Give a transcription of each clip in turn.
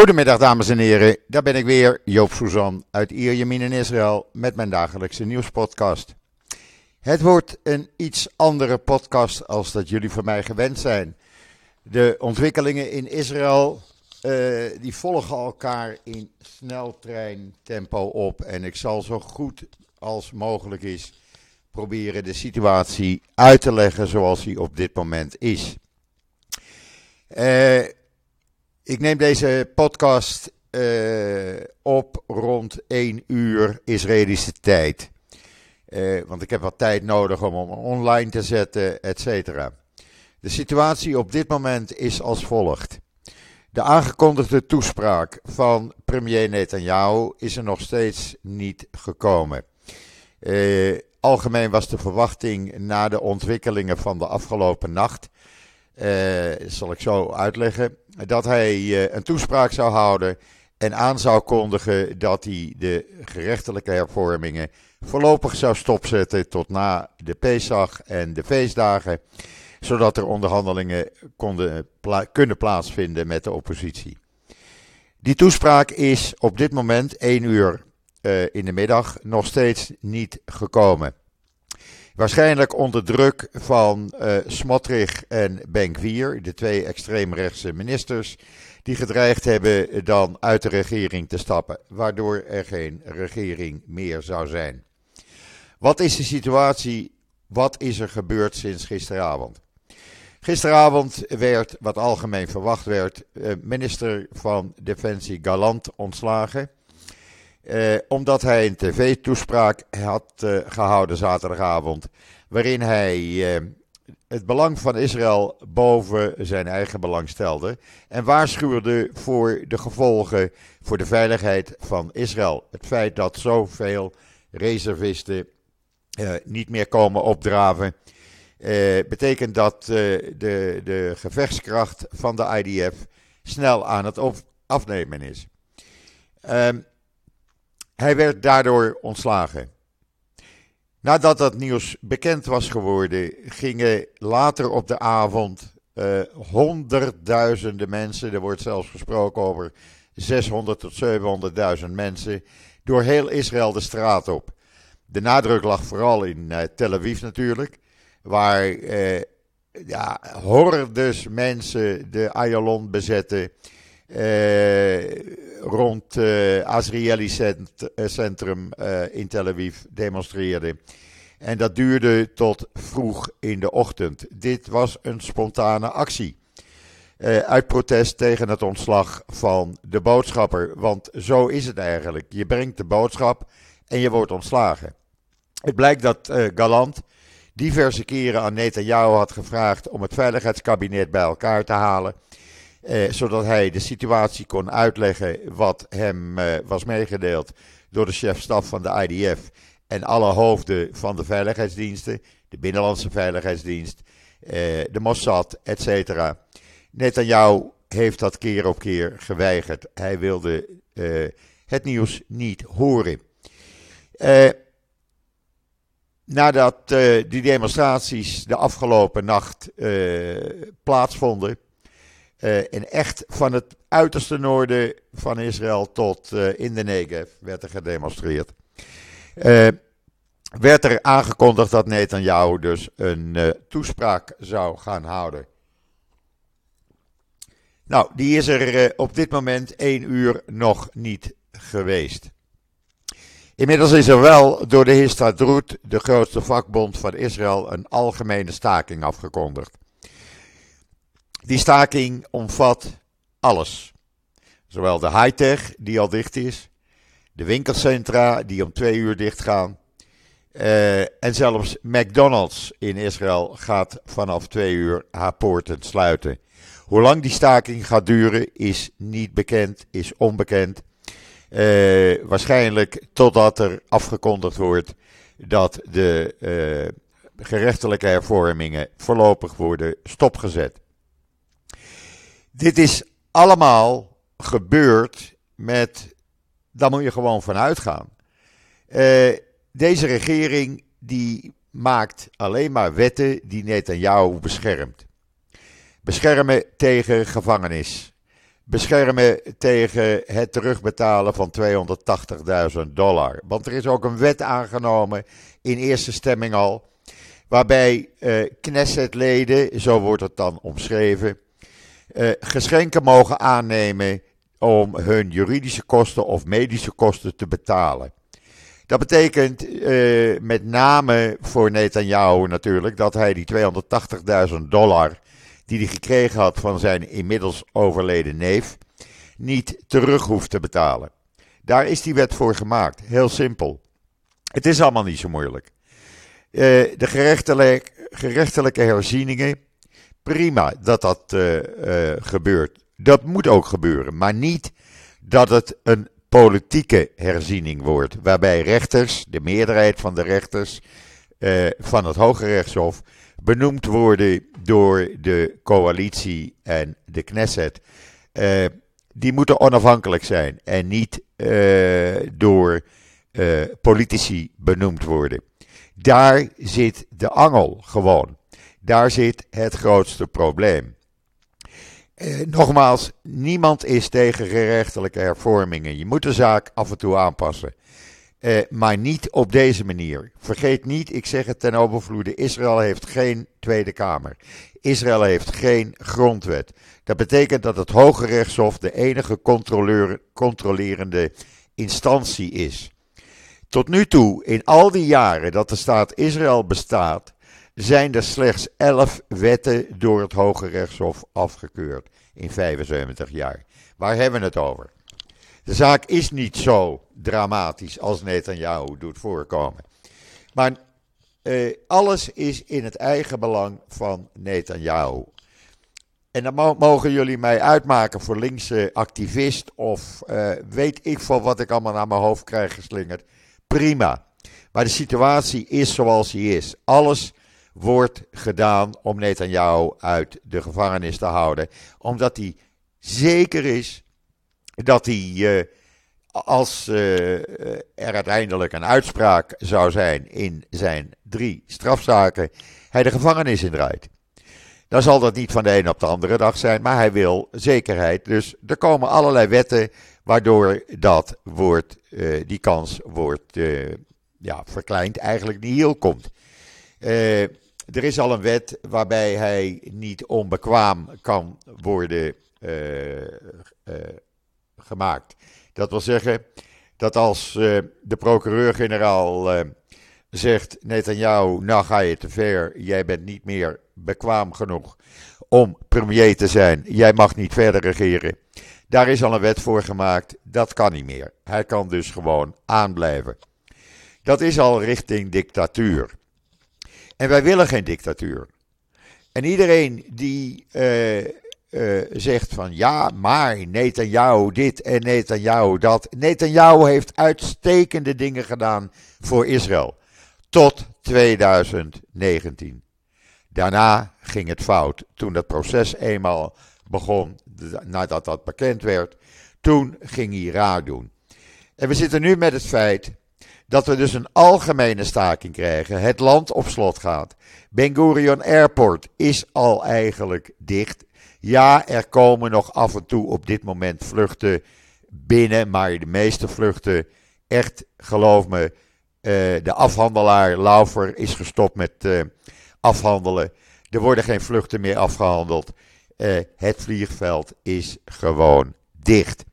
Goedemiddag dames en heren, daar ben ik weer, Joop Suzan uit Ierjemien in Israël met mijn dagelijkse nieuwspodcast. Het wordt een iets andere podcast als dat jullie van mij gewend zijn. De ontwikkelingen in Israël uh, die volgen elkaar in sneltreintempo op en ik zal zo goed als mogelijk is proberen de situatie uit te leggen zoals die op dit moment is. Uh, ik neem deze podcast uh, op rond 1 uur Israëlische tijd. Uh, want ik heb wat tijd nodig om hem online te zetten, et cetera. De situatie op dit moment is als volgt. De aangekondigde toespraak van premier Netanyahu is er nog steeds niet gekomen. Uh, algemeen was de verwachting na de ontwikkelingen van de afgelopen nacht uh, zal ik zo uitleggen, dat hij uh, een toespraak zou houden en aan zou kondigen dat hij de gerechtelijke hervormingen voorlopig zou stopzetten tot na de Pesach en de feestdagen, zodat er onderhandelingen konden kunnen plaatsvinden met de oppositie. Die toespraak is op dit moment 1 uur uh, in de middag nog steeds niet gekomen. Waarschijnlijk onder druk van uh, Smotrich en Benkwier, de twee extreemrechtse ministers, die gedreigd hebben dan uit de regering te stappen, waardoor er geen regering meer zou zijn. Wat is de situatie? Wat is er gebeurd sinds gisteravond? Gisteravond werd, wat algemeen verwacht werd, eh, minister van Defensie Galant ontslagen. Eh, omdat hij een tv-toespraak had eh, gehouden zaterdagavond. Waarin hij eh, het belang van Israël boven zijn eigen belang stelde. En waarschuwde voor de gevolgen voor de veiligheid van Israël. Het feit dat zoveel reservisten niet meer komen opdraven. Betekent dat de, de gevechtskracht van de IDF snel aan het afnemen is. Ehm, hij werd daardoor ontslagen. Nadat dat nieuws bekend was geworden, gingen later op de avond uh, honderdduizenden mensen, er wordt zelfs gesproken over 600 tot 700.000 mensen, door heel Israël de straat op. De nadruk lag vooral in uh, Tel Aviv natuurlijk, waar uh, ja, hordes mensen de Ayalon bezetten. Rond het Azrieli Centrum in Tel Aviv demonstreerden. En dat duurde tot vroeg in de ochtend. Dit was een spontane actie. Uh, uit protest tegen het ontslag van de boodschapper. Want zo is het eigenlijk. Je brengt de boodschap en je wordt ontslagen. Het blijkt dat Galant diverse keren aan Netanyahu had gevraagd om het veiligheidskabinet bij elkaar te halen. Uh, zodat hij de situatie kon uitleggen wat hem was meegedeeld door de chef-staf van de IDF en alle hoofden van de veiligheidsdiensten, de Binnenlandse Veiligheidsdienst, eh, de Mossad, etc. Netanyahu heeft dat keer op keer geweigerd. Hij wilde uh, het nieuws niet horen. Uh, nadat uh, die demonstraties de afgelopen nacht plaatsvonden, in echt van het uiterste noorden van Israël tot in de Negev werd er gedemonstreerd. Uh, werd er aangekondigd dat Netanyahu dus een toespraak zou gaan houden. Nou, die is er op dit moment één uur nog niet geweest. Inmiddels is er wel door de Histadrut, de grootste vakbond van Israël, een algemene staking afgekondigd. Die staking omvat alles. Zowel de high-tech, die al dicht is, de winkelcentra die om twee uur dicht gaan. Uh, en zelfs McDonald's in Israël gaat vanaf twee uur haar poorten sluiten. Hoe lang die staking gaat duren is niet bekend, is onbekend. Uh, waarschijnlijk totdat er afgekondigd wordt dat de uh, gerechtelijke hervormingen voorlopig worden stopgezet. Dit is allemaal gebeurd met daar moet je gewoon van uitgaan. Uh, deze regering die maakt alleen maar wetten die Netanyahu beschermt. Beschermen tegen gevangenis. beschermen tegen het terugbetalen van 280.000 dollar. Want er is ook een wet aangenomen in eerste stemming al, waarbij uh, Knesset-leden, zo wordt het dan omschreven, uh, geschenken mogen aannemen om hun juridische kosten of medische kosten te betalen. Dat betekent uh, met name voor Netanyahu natuurlijk dat hij die 280.000 dollar die hij gekregen had van zijn inmiddels overleden neef, niet terug hoeft te betalen. Daar is die wet voor gemaakt. Heel simpel. Het is allemaal niet zo moeilijk. Uh, de gerechtelijke, gerechtelijke herzieningen, prima dat dat uh, uh, gebeurt. Dat moet ook gebeuren, maar niet dat het een politieke herziening wordt, waarbij rechters, de meerderheid van de rechters van het Hoge Rechtshof, benoemd worden door de coalitie en de Knesset. Die moeten onafhankelijk zijn en niet door politici benoemd worden. Daar zit de angel gewoon. Daar zit het grootste probleem. nogmaals, niemand is tegen gerechtelijke hervormingen. Je moet de zaak af en toe aanpassen. Uh, maar niet op deze manier. Vergeet niet, ik zeg het ten overvloede: Israël heeft geen Tweede Kamer. Israël heeft geen grondwet. Dat betekent dat het Hoge Rechtshof de enige controlerende instantie is. Tot nu toe, in al die jaren dat de staat Israël bestaat, zijn er slechts elf wetten door het Hoge Rechtshof afgekeurd in 75 jaar. Waar hebben we het over? De zaak is niet zo dramatisch als Netanyahu doet voorkomen. Maar uh, alles is in het eigen belang van Netanyahu. En dan mogen jullie mij uitmaken voor linkse activist of uh, weet ik van wat ik allemaal naar mijn hoofd krijg geslingerd. Prima. Maar de situatie is zoals die is. Alles wordt gedaan om Netanyahu uit de gevangenis te houden. Omdat hij zeker is dat hij, uh, als uh, er uiteindelijk een uitspraak zou zijn in zijn drie strafzaken, hij de gevangenis indraait. Dan zal dat niet van de een op de andere dag zijn, maar hij wil zekerheid. Dus er komen allerlei wetten waardoor dat wordt, uh, die kans wordt ja, verkleind, eigenlijk niet heel komt. Er is al een wet waarbij hij niet onbekwaam kan worden gemaakt. Dat wil zeggen dat als uh, de procureur-generaal zegt: Netanyahu, nou ga je te ver, jij bent niet meer bekwaam genoeg om premier te zijn, jij mag niet verder regeren. Daar is al een wet voor gemaakt, dat kan niet meer. Hij kan dus gewoon aanblijven. Dat is al richting dictatuur. En wij willen geen dictatuur. En iedereen die uh, uh, zegt van ja, maar Netanyahu dit en Netanyahu dat. Netanyahu heeft uitstekende dingen gedaan voor Israël. Tot 2019. Daarna ging het fout. Toen dat proces eenmaal begon, nadat dat bekend werd, toen ging hij raar doen. En we zitten nu met het feit dat we dus een algemene staking krijgen. Het land op slot gaat. Ben Gurion Airport is al eigenlijk dicht. Ja, er komen nog af en toe op dit moment vluchten binnen, maar de meeste vluchten, echt geloof me, uh, de afhandelaar Laufer is gestopt met uh, afhandelen. Er worden geen vluchten meer afgehandeld. Uh, het vliegveld is gewoon dicht.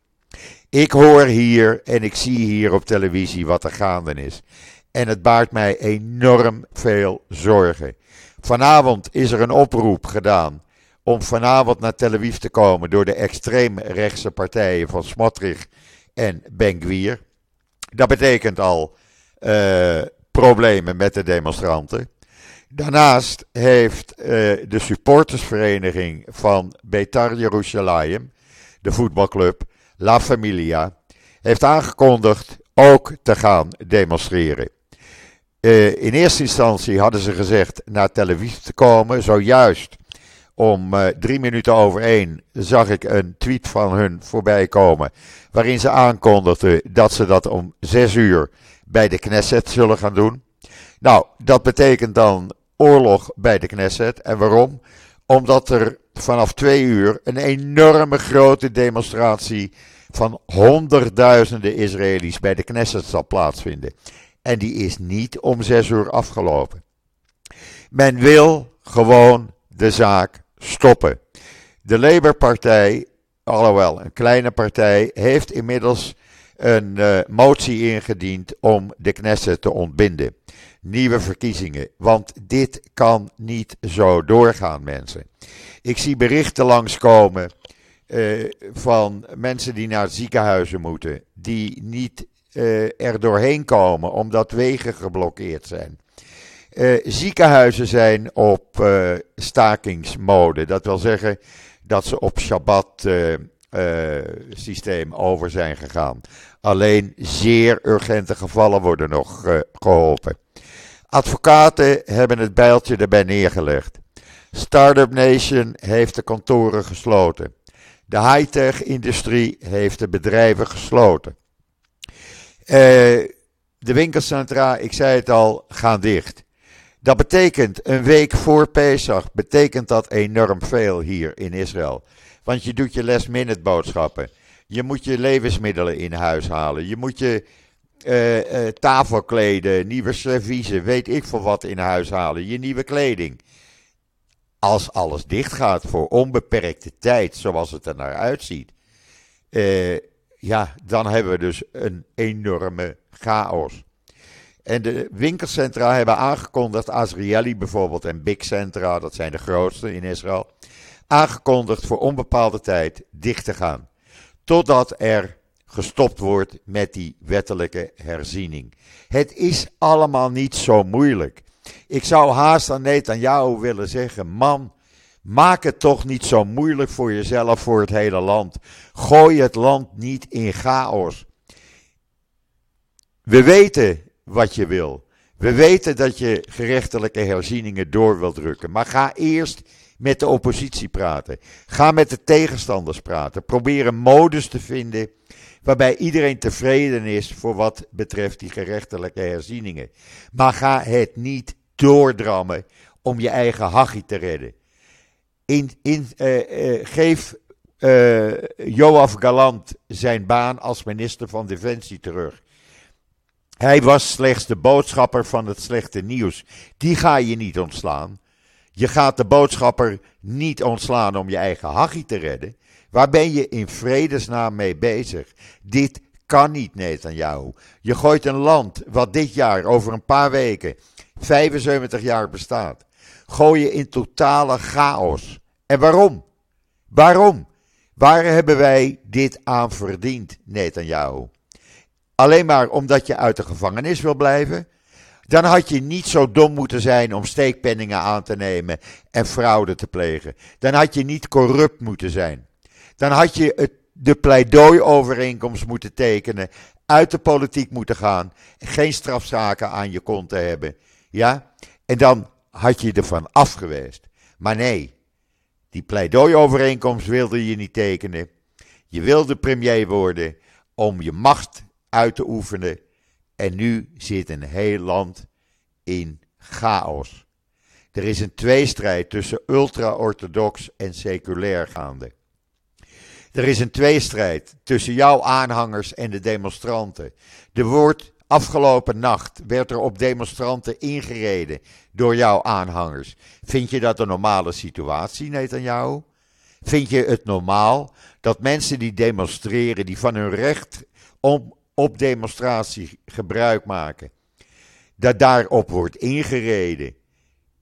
Ik hoor hier en ik zie hier op televisie wat er gaande is. En het baart mij enorm veel zorgen. Vanavond is er een oproep gedaan om vanavond naar Tel Aviv te komen door de extreemrechtse partijen van Smotrich en Ben Dat betekent al uh, problemen met de demonstranten. Daarnaast heeft uh, de supportersvereniging van Betar Jerusalem, de voetbalclub La Familia, heeft aangekondigd ook te gaan demonstreren. Uh, in eerste instantie hadden ze gezegd naar Tel Aviv te komen, zojuist om uh, drie minuten over één zag ik een tweet van hun voorbij komen. Waarin ze aankondigden dat ze dat om zes uur bij de Knesset zullen gaan doen. Nou, dat betekent dan oorlog bij de Knesset. En waarom? Omdat er vanaf twee uur een enorme grote demonstratie van honderdduizenden Israëli's bij de Knesset zal plaatsvinden. En die is niet om zes uur afgelopen. Men wil gewoon de zaak stoppen. De Labour-partij, alhoewel een kleine partij, heeft inmiddels een uh, motie ingediend om de Knesset te ontbinden. Nieuwe verkiezingen. Want dit kan niet zo doorgaan, mensen. Ik zie berichten langskomen uh, van mensen die naar ziekenhuizen moeten, die niet uh, er doorheen komen omdat wegen geblokkeerd zijn. Uh, ziekenhuizen zijn op stakingsmode. Dat wil zeggen dat ze op Shabbat systeem over zijn gegaan. Alleen zeer urgente gevallen worden nog geholpen. Advocaten hebben het bijltje erbij neergelegd. Startup Nation heeft de kantoren gesloten. De high-tech-industrie heeft de bedrijven gesloten. Uh, de winkelcentra, ik zei het al, gaan dicht. Dat betekent een week voor Pesach, betekent dat enorm veel hier in Israël. Want je doet je last minute boodschappen. Je moet je levensmiddelen in huis halen. Je moet je uh, tafelkleden, nieuwe serviezen, weet ik veel wat in huis halen. Je nieuwe kleding als alles dicht gaat voor onbeperkte tijd, zoals het er naar uitziet, uh, ja, dan hebben we dus een enorme chaos. En de winkelcentra hebben aangekondigd, Azrieli bijvoorbeeld en Big Centra, dat zijn de grootste in Israël, aangekondigd voor onbepaalde tijd dicht te gaan. Totdat er gestopt wordt met die wettelijke herziening. Het is allemaal niet zo moeilijk. Ik zou haast aan jou willen zeggen: man, maak het toch niet zo moeilijk voor jezelf, voor het hele land. Gooi het land niet in chaos. We weten wat je wil. We weten dat je gerechtelijke herzieningen door wilt drukken. Maar ga eerst met de oppositie praten. Ga met de tegenstanders praten. Probeer een modus te vinden waarbij iedereen tevreden is voor wat betreft die gerechtelijke herzieningen. Maar ga het niet doordrammen om je eigen hachie te redden. In, in, uh, uh, geef uh, Joaf Galant zijn baan als minister van Defensie terug. Hij was slechts de boodschapper van het slechte nieuws. Die ga je niet ontslaan. Je gaat de boodschapper niet ontslaan om je eigen hachie te redden. Waar ben je in vredesnaam mee bezig? Dit kan niet, Netanyahu. Je gooit een land wat dit jaar over een paar weken 75 jaar bestaat, gooi je in totale chaos. En waarom? Waarom? Waar hebben wij dit aan verdiend, Netanyahu? Alleen maar omdat je uit de gevangenis wil blijven? Dan had je niet zo dom moeten zijn om steekpenningen aan te nemen en fraude te plegen. Dan had je niet corrupt moeten zijn. Dan had je het, de pleidooi-overeenkomst moeten tekenen, uit de politiek moeten gaan, geen strafzaken aan je kont te hebben. Ja, en dan had je ervan afgeweest. Maar nee, die pleidooi-overeenkomst wilde je niet tekenen. Je wilde premier worden om je macht uit te oefenen. En nu zit een heel land in chaos. Er is een tweestrijd tussen ultra-orthodox en seculair gaande. Er is een tweestrijd tussen jouw aanhangers en de demonstranten. Er wordt Afgelopen nacht werd er op demonstranten ingereden door jouw aanhangers. Vind je dat een normale situatie, Netanyahu? Vind je het normaal dat mensen die demonstreren, die van hun recht om op demonstratie gebruik maken, dat daarop wordt ingereden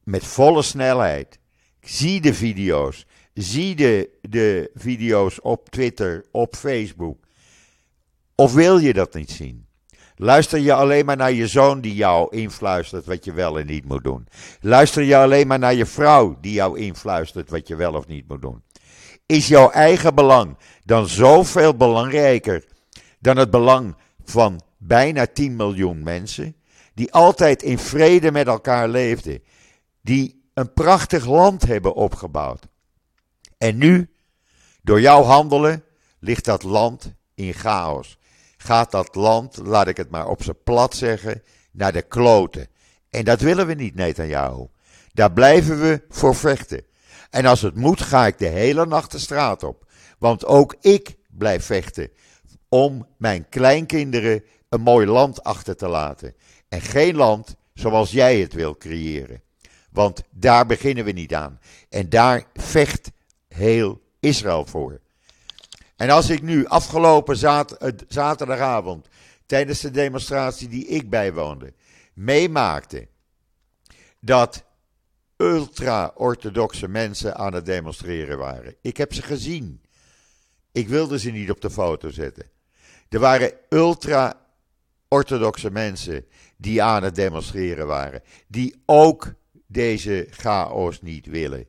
met volle snelheid? Zie de video's. Zie de, de video's op Twitter, op Facebook. Of wil je dat niet zien? Luister je alleen maar naar je zoon die jou influistert wat je wel en niet moet doen? Luister je alleen maar naar je vrouw die jou influistert wat je wel of niet moet doen? Is jouw eigen belang dan zoveel belangrijker dan het belang van bijna 10 miljoen mensen die altijd in vrede met elkaar leefden, die een prachtig land hebben opgebouwd? En nu, door jouw handelen, ligt dat land in chaos gaat dat land, laat ik het maar op zijn plat zeggen, naar de kloten. En dat willen we niet, Netanyahu. Daar blijven we voor vechten. En als het moet, ga ik de hele nacht de straat op. Want ook ik blijf vechten om mijn kleinkinderen een mooi land achter te laten. En geen land zoals jij het wil creëren. Want daar beginnen we niet aan. En daar vecht heel Israël voor. En als ik nu afgelopen zaterdagavond, tijdens de demonstratie die ik bijwoonde, meemaakte dat ultra-orthodoxe mensen aan het demonstreren waren. Ik heb ze gezien. Ik wilde ze niet op de foto zetten. Er waren ultra-orthodoxe mensen die aan het demonstreren waren, die ook deze chaos niet willen.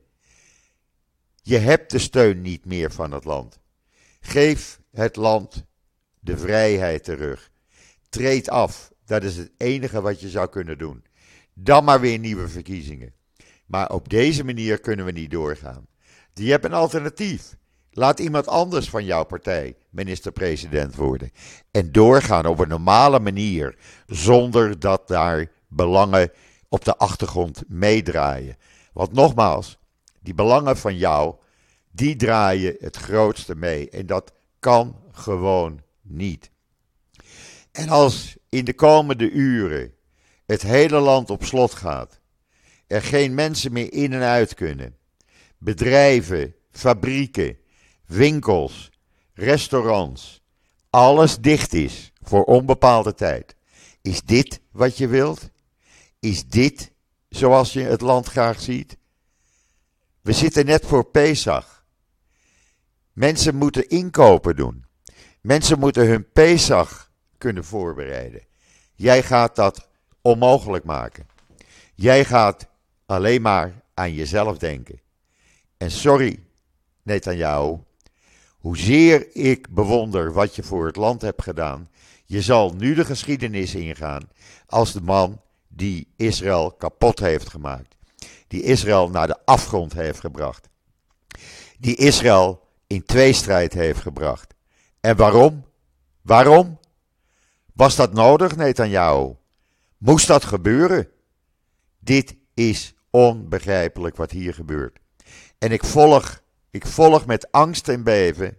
Je hebt de steun niet meer van het land. Geef het land de vrijheid terug. Treed af. Dat is het enige wat je zou kunnen doen. Dan maar weer nieuwe verkiezingen. Maar op deze manier kunnen we niet doorgaan. Je hebt een alternatief. Laat iemand anders van jouw partij minister-president worden. En doorgaan op een normale manier, zonder dat daar belangen op de achtergrond meedraaien. Want nogmaals, die belangen van jou, die draaien het grootste mee. En dat kan gewoon niet. En als in de komende uren het hele land op slot gaat, er geen mensen meer in en uit kunnen, bedrijven, fabrieken, winkels, restaurants, alles dicht is voor onbepaalde tijd. Is dit wat je wilt? Is dit zoals je het land graag ziet? We zitten net voor Pesach. Mensen moeten inkopen doen. Mensen moeten hun Pesach kunnen voorbereiden. Jij gaat dat onmogelijk maken. Jij gaat alleen maar aan jezelf denken. En sorry, Netanyahu, hoezeer ik bewonder wat je voor het land hebt gedaan, je zal nu de geschiedenis ingaan als de man die Israël kapot heeft gemaakt. Die Israël naar de afgrond heeft gebracht. Die Israël in tweestrijd heeft gebracht. En waarom? Waarom? Was dat nodig, Netanyahu? Moest dat gebeuren? Dit is onbegrijpelijk wat hier gebeurt. En ik volg, ik volg met angst en beven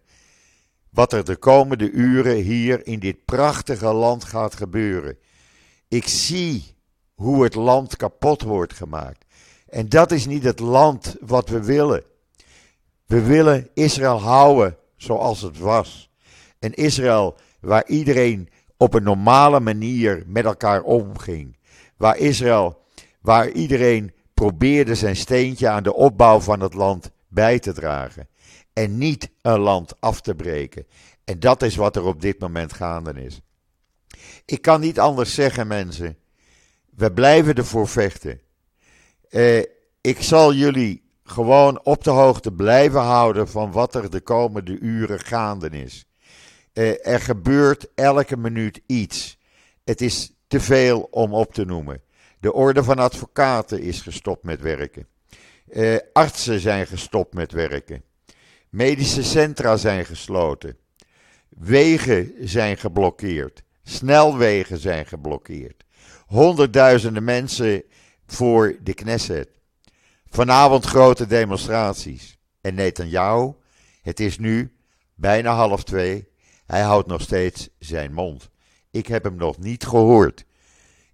wat er de komende uren hier in dit prachtige land gaat gebeuren. Ik zie hoe het land kapot wordt gemaakt. En dat is niet het land wat we willen. We willen Israël houden zoals het was. Een Israël waar iedereen op een normale manier met elkaar omging. Waar Israël, waar iedereen probeerde zijn steentje aan de opbouw van het land bij te dragen. En niet een land af te breken. En dat is wat er op dit moment gaande is. Ik kan niet anders zeggen, mensen. We blijven ervoor vechten. Eh, ik zal jullie gewoon op de hoogte blijven houden van wat er de komende uren gaande is. Eh, er gebeurt elke minuut iets. Het is te veel om op te noemen. De orde van advocaten is gestopt met werken. Eh, artsen zijn gestopt met werken. Medische centra zijn gesloten. Wegen zijn geblokkeerd. Snelwegen zijn geblokkeerd. Honderdduizenden mensen voor de Knesset. Vanavond grote demonstraties. En Netanyahu, het is nu bijna half twee. Hij houdt nog steeds zijn mond. Ik heb hem nog niet gehoord.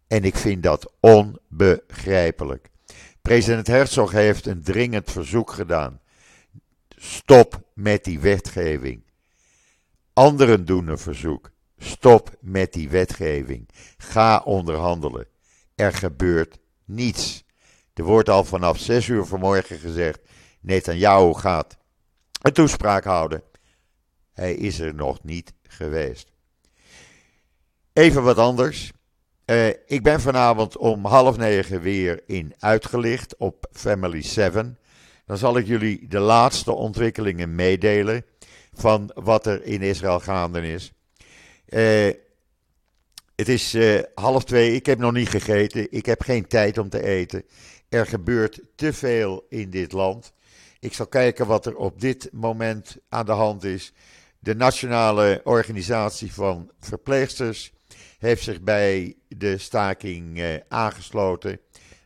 En ik vind dat onbegrijpelijk. President Herzog heeft een dringend verzoek gedaan. Stop met die wetgeving. Anderen doen een verzoek. Stop met die wetgeving. Ga onderhandelen. Er gebeurt niets. Er wordt al vanaf 6 uur vanmorgen gezegd: Netanyahu gaat een toespraak houden. Hij is er nog niet geweest. Even wat anders. Uh, ik ben vanavond om half negen weer in uitgelicht op Family 7. Dan zal ik jullie de laatste ontwikkelingen meedelen van wat er in Israël gaande is. Uh, het is uh, half twee, ik heb nog niet gegeten, ik heb geen tijd om te eten. Er gebeurt te veel in dit land. Ik zal kijken wat er op dit moment aan de hand is. De Nationale Organisatie van Verpleegsters heeft zich bij de staking uh, aangesloten.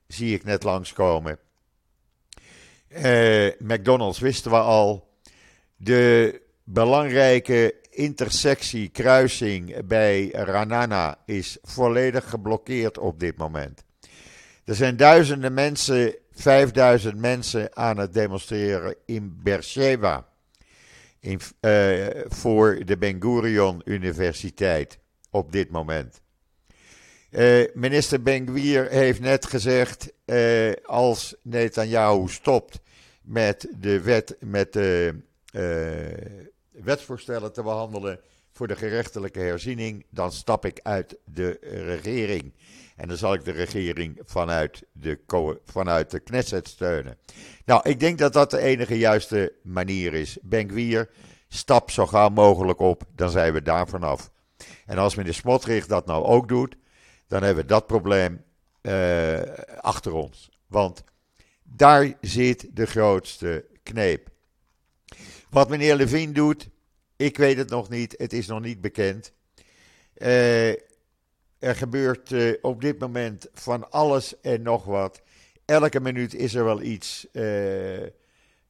Zie ik net langskomen. McDonald's wisten we al. De belangrijke intersectie, kruising bij Ranana is volledig geblokkeerd op dit moment. Er zijn duizenden mensen, 5000 mensen aan het demonstreren in Beersheba. In, uh, voor de Ben Gurion Universiteit op dit moment. Uh, minister Ben-Gvir heeft net gezegd, uh, als Netanyahu stopt met de wet, met de wetsvoorstellen te behandelen voor de gerechtelijke herziening, dan stap ik uit de regering. En dan zal ik de regering vanuit de, vanuit de Knesset steunen. Nou, ik denk dat dat de enige juiste manier is. Benkwier, stap zo gauw mogelijk op, dan zijn we daar vanaf. En als meneer Smotrich dat nou ook doet, dan hebben we dat probleem uh, achter ons. Want daar zit de grootste kneep. Wat meneer Levine doet, ik weet het nog niet. Het is nog niet bekend. Uh, er gebeurt uh, op dit moment van alles en nog wat. Elke minuut is er wel iets uh,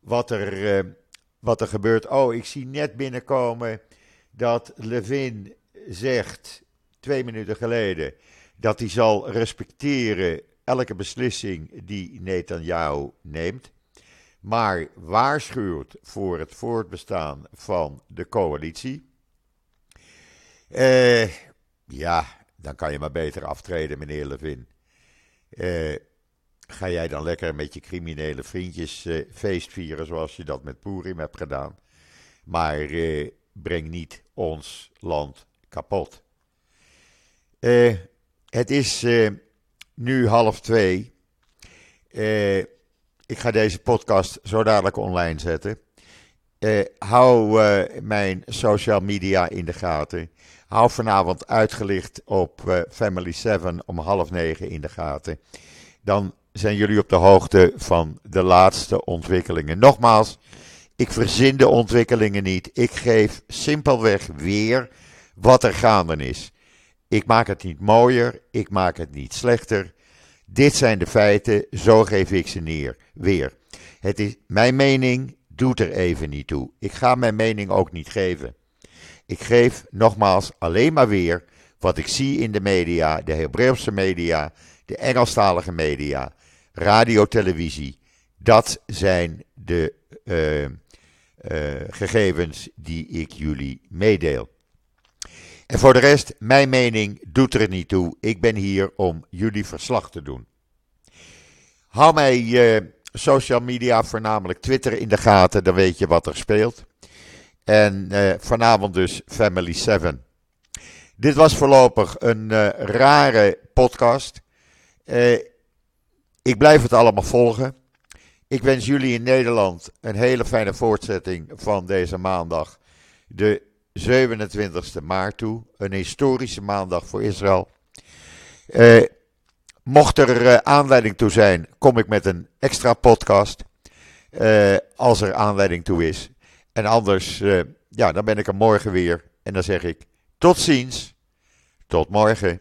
wat, er, wat er gebeurt. Oh, ik zie net binnenkomen dat Levin zegt, twee minuten geleden, dat hij zal respecteren elke beslissing die Netanyahu neemt maar waarschuwt voor het voortbestaan van de coalitie. Eh, ja, dan kan je maar beter aftreden, meneer Levin. Eh, ga jij dan lekker met je criminele vriendjes eh, feest vieren zoals je dat met Purim hebt gedaan. Maar eh, breng niet ons land kapot. Eh, het is eh, nu half twee. Eh ik ga deze podcast zo dadelijk online zetten. Uh, hou uh, mijn social media in de gaten. Hou vanavond uitgelicht op uh, Family 7 om half negen in de gaten. Dan zijn jullie op de hoogte van de laatste ontwikkelingen. Nogmaals, ik verzin de ontwikkelingen niet. Ik geef simpelweg weer wat er gaande is. Ik maak het niet mooier, ik maak het niet slechter. Dit zijn de feiten, zo geef ik ze neer. Weer. Het is, mijn mening doet er even niet toe. Ik ga mijn mening ook niet geven. Ik geef nogmaals alleen maar weer wat ik zie in de media, de Hebreeuwse media, de Engelstalige media, radio, televisie. Dat zijn de uh, uh, gegevens die ik jullie meedeel. En voor de rest, mijn mening doet er niet toe. Ik ben hier om jullie verslag te doen. Hou mij uh, social media, voornamelijk Twitter, in de gaten. Dan weet je wat er speelt. En uh, vanavond dus Family 7. Dit was voorlopig een uh, rare podcast. ik blijf het allemaal volgen. Ik wens jullie in Nederland een hele fijne voortzetting van deze maandag. De 27 maart toe. Een historische maandag voor Israël. Uh, mocht er uh, aanleiding toe zijn, kom ik met een extra podcast. Uh, als er aanleiding toe is. En anders, ja, dan ben ik er morgen weer. En dan zeg ik tot ziens. Tot morgen.